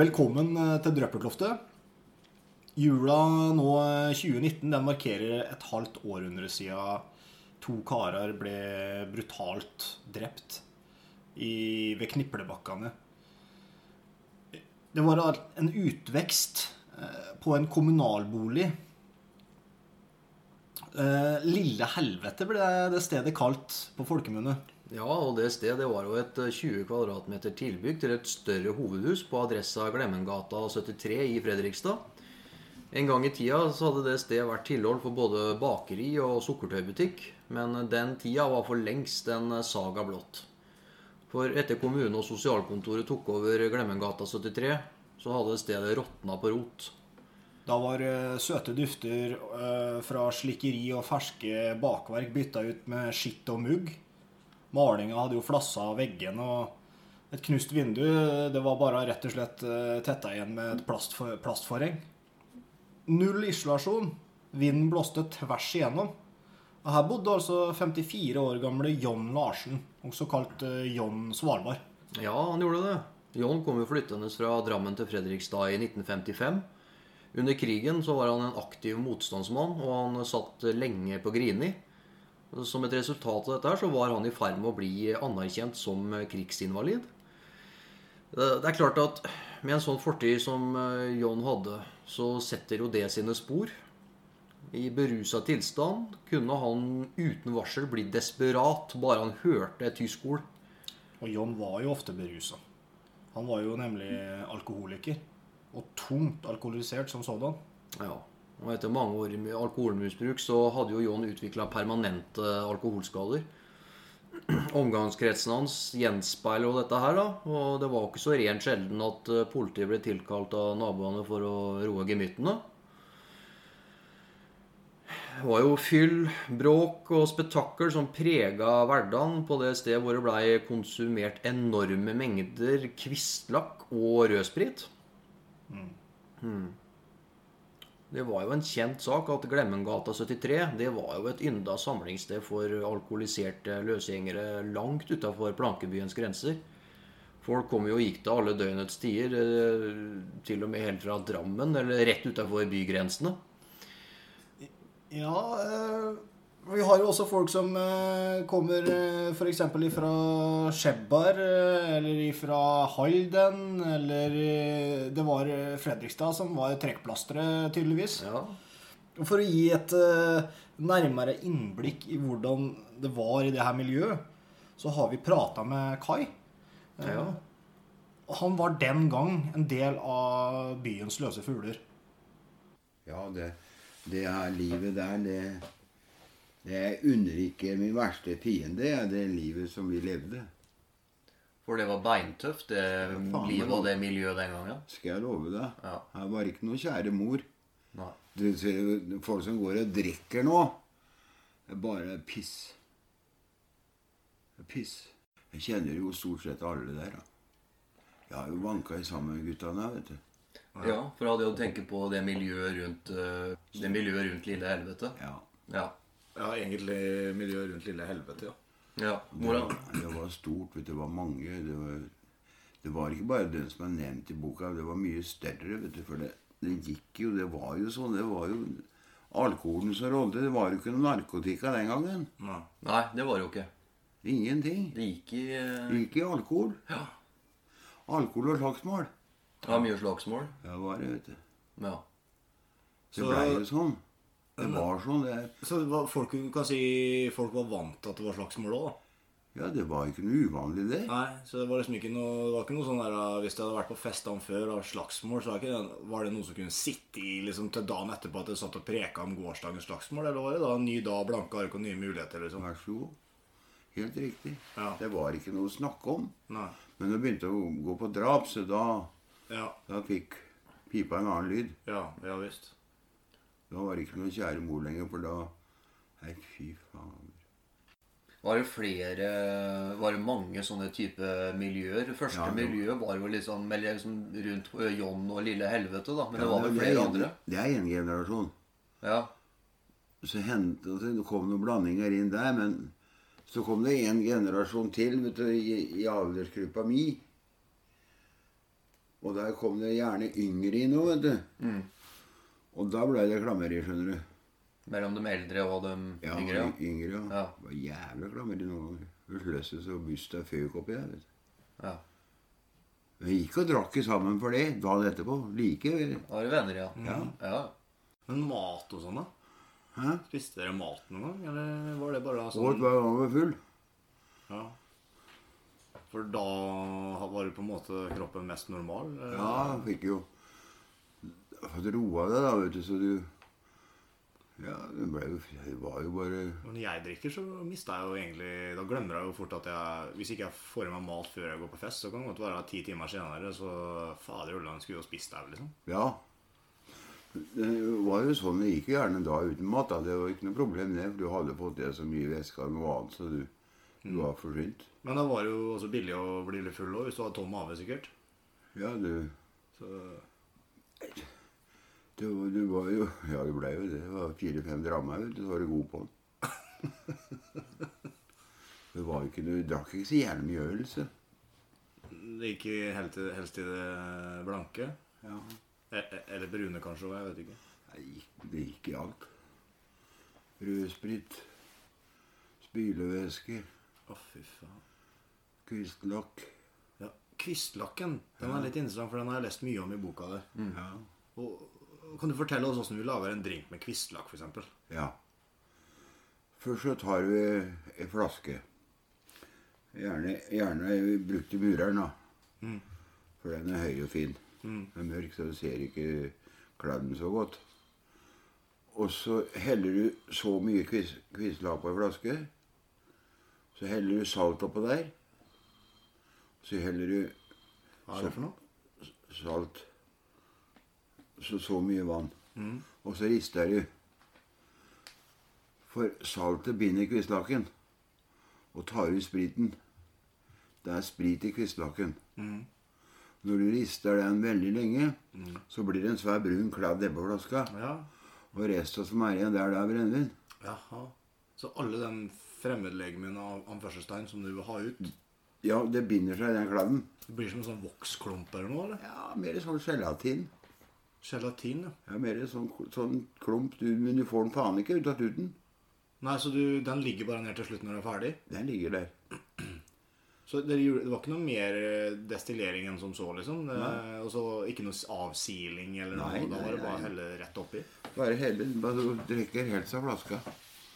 Velkommen eh, til Drøpperkloftet. Jula nå eh, 2019 den markerer et halvt århundre siden to karer ble brutalt drept i, ved Kniplebakkene. Det var en utvekst eh, på en kommunalbolig. Eh, Lille helvete ble det stedet kalt på folkemunne. Ja, og det stedet var jo et 20 kvm tilbygg til et større hovedhus på adressa Glemmengata 73 i Fredrikstad. En gang i tida så hadde det stedet vært tilhold for både bakeri og sukkertøybutikk, men den tida var for lengst en saga blått. For etter kommune- og sosialkontoret tok over Glemmengata 73, så hadde stedet råtna på rot. Da var eh, søte dufter eh, fra slikkeri og ferske bakverk bytta ut med skitt og mugg. Malinga hadde jo flassa av veggen, og et knust vindu det var bare rett og slett eh, tetta igjen med et plastfor plastforheng. Null isolasjon. Vinden blåste tvers igjennom. Og her bodde altså 54 år gamle John Larsen, også kalt eh, John Svalbard. Ja, han gjorde det. John kom jo flyttende fra Drammen til Fredrikstad i 1955. Under krigen så var han en aktiv motstandsmann, og han satt lenge på Grini. Som et resultat av dette her så var han i ferd med å bli anerkjent som krigsinvalid. Det er klart at med en sånn fortid som eh, John hadde, så setter jo det sine spor. I berusa tilstand kunne han uten varsel bli desperat bare han hørte et tysk ord. Og John var jo ofte berusa. Han var jo nemlig alkoholiker. Og tungt alkoholisert som sådan. Ja, og etter mange år med alkoholmisbruk så hadde jo John utvikla permanente alkoholskader. Omgangskretsen hans gjenspeiler jo dette her, da. Og det var ikke så rent sjelden at eh, politiet ble tilkalt av naboene for å roe gemyttene. Det var jo fyll, bråk og spetakkel som prega hverdagen på det stedet hvor det blei konsumert enorme mengder kvistlakk og rødsprit. Hmm. Det var jo en kjent sak at Glemmengata 73 det var jo et ynda samlingssted for alkoholiserte løsgjengere langt utafor plankebyens grenser. Folk kom jo og gikk til alle døgnets tider, eh, til og med helt fra Drammen, eller rett utafor bygrensene. Ja, eh, vi har jo også folk som eh, kommer eh, f.eks. ifra Skjebbar, eh, eller ifra Halden, eller eh, Det var eh, Fredrikstad som var trekkplasteret, tydeligvis. Ja, For å gi et eh, nærmere innblikk i hvordan det var i det her miljøet, så har vi prata med Kai. Eh, Ja. og Han var den gang en del av byens løse fugler. Ja, det, det er livet der, det Det jeg unner ikke min verste fiende, det livet som vi levde. For det var beintøft, det ja, livet og det miljøet den gangen. Skal jeg love deg. Ja. Her var ikke noe kjære mor. Nei. Du ser folk som går og drikker nå. Det er bare piss. Det er Piss. Jeg kjenner jo stort sett alle der. da. Jeg har jo vanka sammen med guttene, vet du. Ja, for jeg hadde jo tenkt på det miljøet rundt eh, Det miljøet rundt Lille Helvete. Ja. Ja. Ja, egentlig miljøet rundt Lille Helvete, ja. ja. Hvordan Det, det var stort, vet du. Det var mange. Det var, det var ikke bare den som er nevnt i boka. Det var mye større, vet du. For det, det gikk jo Det var jo sånn. Det var jo alkoholen som rådde. Det var jo ikke noe narkotika den gangen. Nei. Nei, det var det jo ikke. Ingenting. Det gikk i uh... Det gikk i alkohol. Ja. Alkohol og slagsmål. Ja, mye slagsmål. Ja, det var det, vet du. Ja. Det Så- blei jo sånn. Det var sånn. det Så det var, folk kan si folk var vant til at det var slagsmål òg? Ja, det var ikke noe uvanlig, det. Nei, så det var liksom ikke noe, det var ikke noe sånn der uh, Hvis det hadde vært på festene før og slagsmål, så var, ikke, det- var det noe som kunne sitte i liksom til dagen etterpå at det satt og preka om gårsdagens slagsmål? Eller var det da en ny dag, blanke ark og nye muligheter, liksom? Vær så god. Helt riktig. Ja. Det var ikke noe å snakke om. Nei. Men det begynte å gå på drap, så da, Ja, da fikk pipa en annen lyd. ja, ja visst. Da var det ikke noen kjære mor lenger, for da Nei, fy faen. Var det flere Var det mange sånne type miljøer? Første Ja, det var- jo liksom, liksom rundt John og Lille Helvete, da. Men det var vel er flere en- andre? Det er en generasjon. Ja. Så hendte det det kom noen blandinger inn der, men så kom det en generasjon til vet du, i, i aldersgruppa mi. Og der kom det gjerne yngre inn òg, vet du. Og da ble det klammeri, skjønner du. Mellom de eldre og de Ja, yngre? Ja, yngre, ja. Ja. Det var jævla klammeri noen ganger. Sløsses og busta føk oppi der, vet du. Ja. Vi gikk og drakk sammen for det dagen etterpå. Like Da var det venner, ja. Ja. ja. Men mat og sånn, da? Hæ? Spiste dere mat noen gang, eller var det bare Åt sånn hver gang vi var full. ja. For da var det på en måte kroppen mest normal? eller? Ja, fikk jo fått roa deg, da, vet du, så du Ja, det jo Det var jo bare Når jeg drikker, så mister jeg jo egentlig Da glemmer jeg jo fort at jeg Hvis ikke jeg får i meg mat før jeg går på fest, så kan det godt være ti timer senere, så fader ullan, skulle jo spist deg, liksom. Ja. Det var jo sånn det gikk jo gjerne da uten mat. da. Det var ikke noe problem, det. For du hadde fått det så mye væske og noe annet, så du, du var forsynt. Men det var jo også billig å bli litt full òg, hvis du hadde tom mage, sikkert. Ja, du Så Du, du var jo Ja, det ble jo det. Det var fire-fem drammer, vet du, så var du god på den. det var ikke noe Du drakk ikke så gjerne mye øl, så. det gikk helt helst i det blanke. Ja. E- e- Eller brune, kanskje, jeg vet ikke. Det gikk, i alt. Rødsprit, spylevæske, Å, fy faen. Kvistlokk. Ja, Kvistlakken den er litt interessant, for den har jeg lest mye om i boka der. Ja. Og, kan du fortelle oss hvordan vi lager en drink med kvistlakk, f.eks.? ja. Først så tar vi ei flaske. Gjerne, gjerne brukt i mureren, da. Mm. For den er høy og fin. Mm. Den er mørk, så du ser ikke kladden så godt. Og så heller du så mye kvis, kvistlakk på ei flaske. Så heller du salt oppå der. Så heller du Hva er det for noe? salt. Så så mye vann. Mm. Og så rister du. For saltet binder kvistlaken. Og tar ut spriten. Det er sprit i kvistlaken. Mm. Når du rister den veldig lenge, så blir det en svær brun kladd nedpå flaska. Ja. Og resten som er igjen der, det er brennevin. Jaha. Så alle den fremmedlegemen av anførselstegn som du vil ha ut, Ja, det binder seg i den kladden. det blir som en sånn voksklump eller noe? eller? Ja, mer sånn gelatin. Gelatin, ja. Ja, mer sånn, sånn klump. Du, men du får den faen ikke ut av tuten. Nei, så du, den ligger bare ned til slutt når den er ferdig? Den ligger der. Så det, det var ikke noe mer eh, destillering enn som så, liksom? Og så ikke noe avsiling eller noe? Nei, da var det bare å helle rett oppi? Bare hele, bare du drikker helt seg flaska.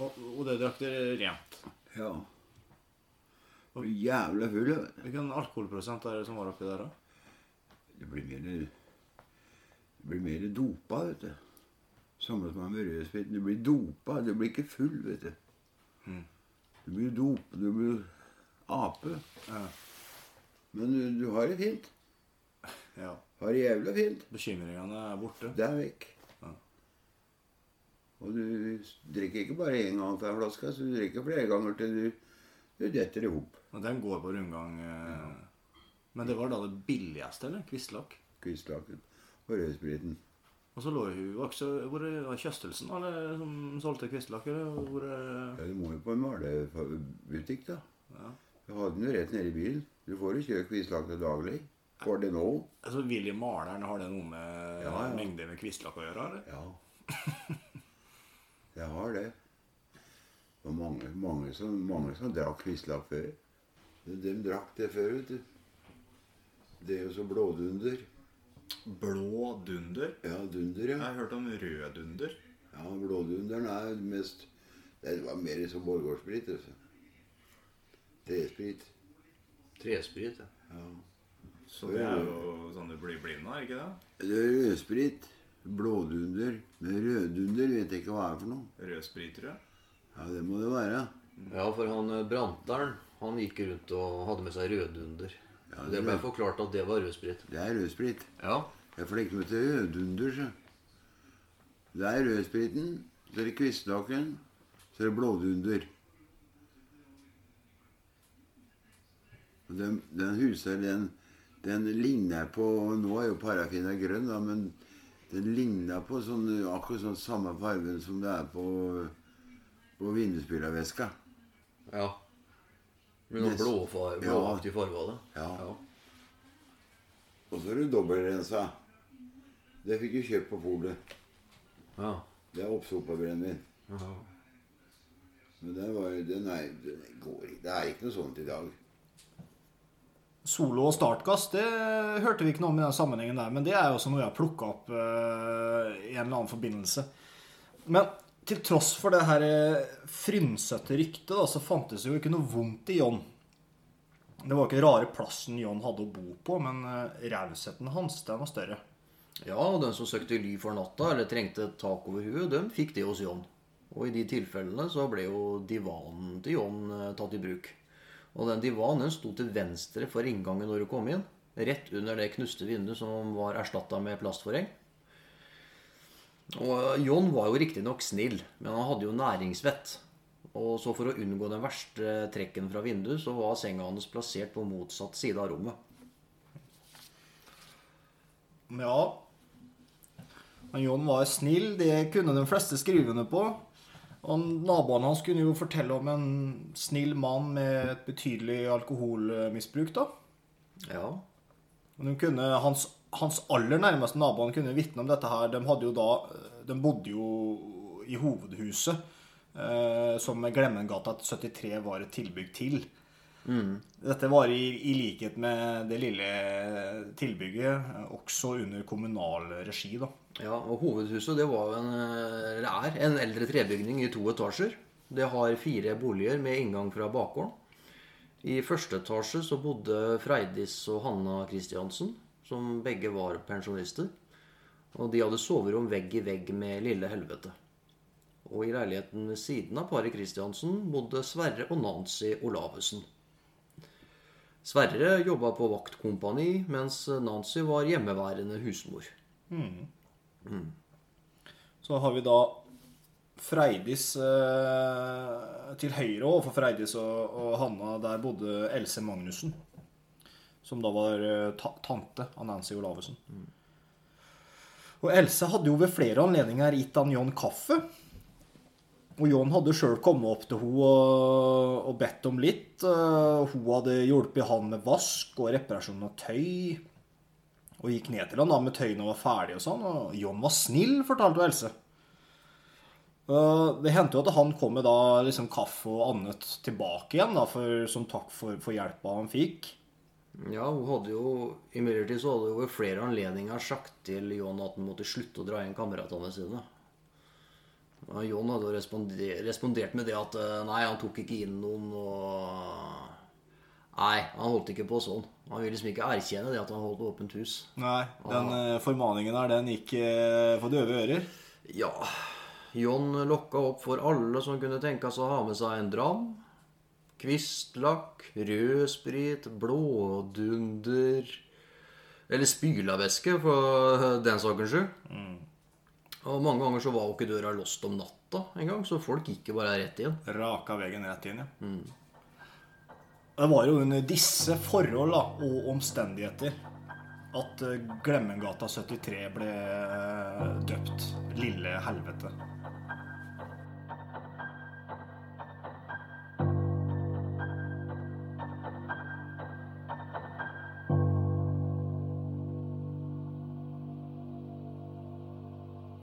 Og, og det drakk dere rent? Ja. Og jævla full. Hvilken alkoholprosent er det som var oppi der, da? Det blir mer Det blir mer dopa, vet du. Samme som med rødsprit. Du blir dopa. Du blir ikke full, vet du. Mm. Du blir dop. Du blir ape. Ja. Men du, du har det fint. ja. Har det jævla fint. Bekymringene er borte. Det er vekk. Ja. Og du drikker ikke bare én gang fra flaska, så du drikker flere ganger til du, du detter i hop. Den går på rundgang. Eh, Men det var da det billigste, eller? Kvistlakk? Kvistlaken og rødspriten. Og så lå hun var ikke Kjøstelsen eller, som solgte kvistlakk? Hvor Ja, du må jo på en malebutikk, da. ja. Du hadde den jo rett nede i byen. Du får jo kjøpt kvistlake daglig. Får det nå? Altså, Willy Maleren, har det noe med Ja, ja. mengde med kvistlakk å gjøre? eller? Ja. det har det. Det var mange, mange, som, mange som drakk kvistlakk før. De, de drakk det før, vet du. Det er jo så blådunder. Blå dunder? Ja, dunder, ja. Jeg har hørt om rød dunder. Ja, blådunderen er mest Det var mer som borgårdssprit. Altså. Tresprit. Tresprit, ja. Ja. Så det er jo sånn du blir blind av, ikke det? Det er rødsprit, blådunder. Men røddunder vet jeg ikke hva er for noe. Rødspritere. Ja, det må det være. Ja, for han eh, Branteren han gikk rundt og hadde med seg røddunder. Ja, det ble forklart at det var rødsprit. Det er rødsprit. Ja. Jeg får meg til røddunder, så. Det er rødspriten, så er det kvistlaken, så er det blådunder. Den, den huser, den, den ligner på Nå er jo parafina grønn, da, men den ligner på sånn, akkurat sånn samme fargen som det er på, på vindusspylervæska. ja. Med noen Nest- blåfar, Ja. blåaktig farge av det. Ja. ja. Og så er det dobbeltrensa. Det fikk du kjøpt på polet. Ja. Det er oppsopa brennevin. Men den, var, den, er, den går ikke. Det er ikke noe sånt i dag. Solo og startgass det hørte vi ikke noe om i den sammenhengen der, men det er jo også noe jeg har plukka opp eh, i en eller annen forbindelse. Men til tross for det her eh, frynsete ryktet, da, så fantes det jo ikke noe vondt i John. Det var ikke den rare plassen John hadde å bo på, men eh, rausheten hans den var større. Ja, og den som søkte ly for natta eller trengte et tak over huet, dem fikk det hos John. Og i de tilfellene så ble jo divanen til John eh, tatt i bruk. Og den divanen sto til venstre for inngangen når du kom inn. Rett under det knuste vinduet som var erstatta med plastforheng. Og eh, John var jo riktignok snill, men han hadde jo næringsvett. Og så for å unngå den verste trekken fra vinduet, så var senga hans plassert på motsatt side av rommet. Ja Men John var snill, det kunne de fleste skrive under på. Og naboene hans kunne jo fortelle om en snill mann med et betydelig alkoholmisbruk, da. Ja, Og de kunne, hans, hans aller nærmeste naboer kunne vitne om dette her. De, da, de bodde jo i hovedhuset, eh, som Glemmengata 73 var et tilbygg til. Dette var i, i likhet med det lille tilbygget eh, også under kommunal regi, da. Ja, og hovedhuset det var en, eh, er en eldre trebygning i to etasjer. Det har fire boliger med inngang fra bakgården. I første etasje så bodde Freidis og Hanna Christiansen, som begge var pensjonister. Og de hadde soverom vegg i vegg med Lille Helvete. Og i leiligheten ved siden av paret Christiansen bodde Sverre og Nancy Olavesen. Sverre jobba på vaktkompani, mens Nancy var hjemmeværende husmor. Så har vi da Freidis eh, til høyre overfor Freidis og, og Hanna. Der bodde Else Magnussen. Som da var eh, ta tante av Nancy Olavesen. Og Else hadde jo ved flere anledninger gitt han John kaffe. Og John hadde sjøl kommet opp til henne og, og bedt om litt. Eh, Hun hadde hjulpet han med vask og reparasjon av tøy. Og gikk ned til han da med tøyene og var ferdig og sånn. Og John var snill, fortalte Else. Og Det hendte jo at han kom med da liksom kaffe og annet tilbake igjen da, for, som takk for, for hjelpa han fikk. Ja, hun hadde jo Imidlertid så hadde hun ved flere anledninger sagt til John at han måtte slutte å dra inn kameratene sine. Ja, John hadde jo respondert, respondert med det at eh, nei, han tok ikke inn noen og Nei, han holdt ikke på sånn. Han ville liksom ikke erkjenne det at han holdt åpent hus. Nei, den eh, formaningen her, den gikk eh, for døve ører. Ja, John lokka opp for alle som kunne tenke seg å ha med seg en dram. Kvistlakk, rødsprit, blådunder Eller spylavæske, for den sakens skyld. Og mange ganger så var jo ikke døra låst om natta engang, så folk gikk jo bare rett inn. Raka veggen rett inn, ja. Det var jo under disse forhold da, og omstendigheter at eh, Glemmengata 73 ble eh, døpt Lille Helvete.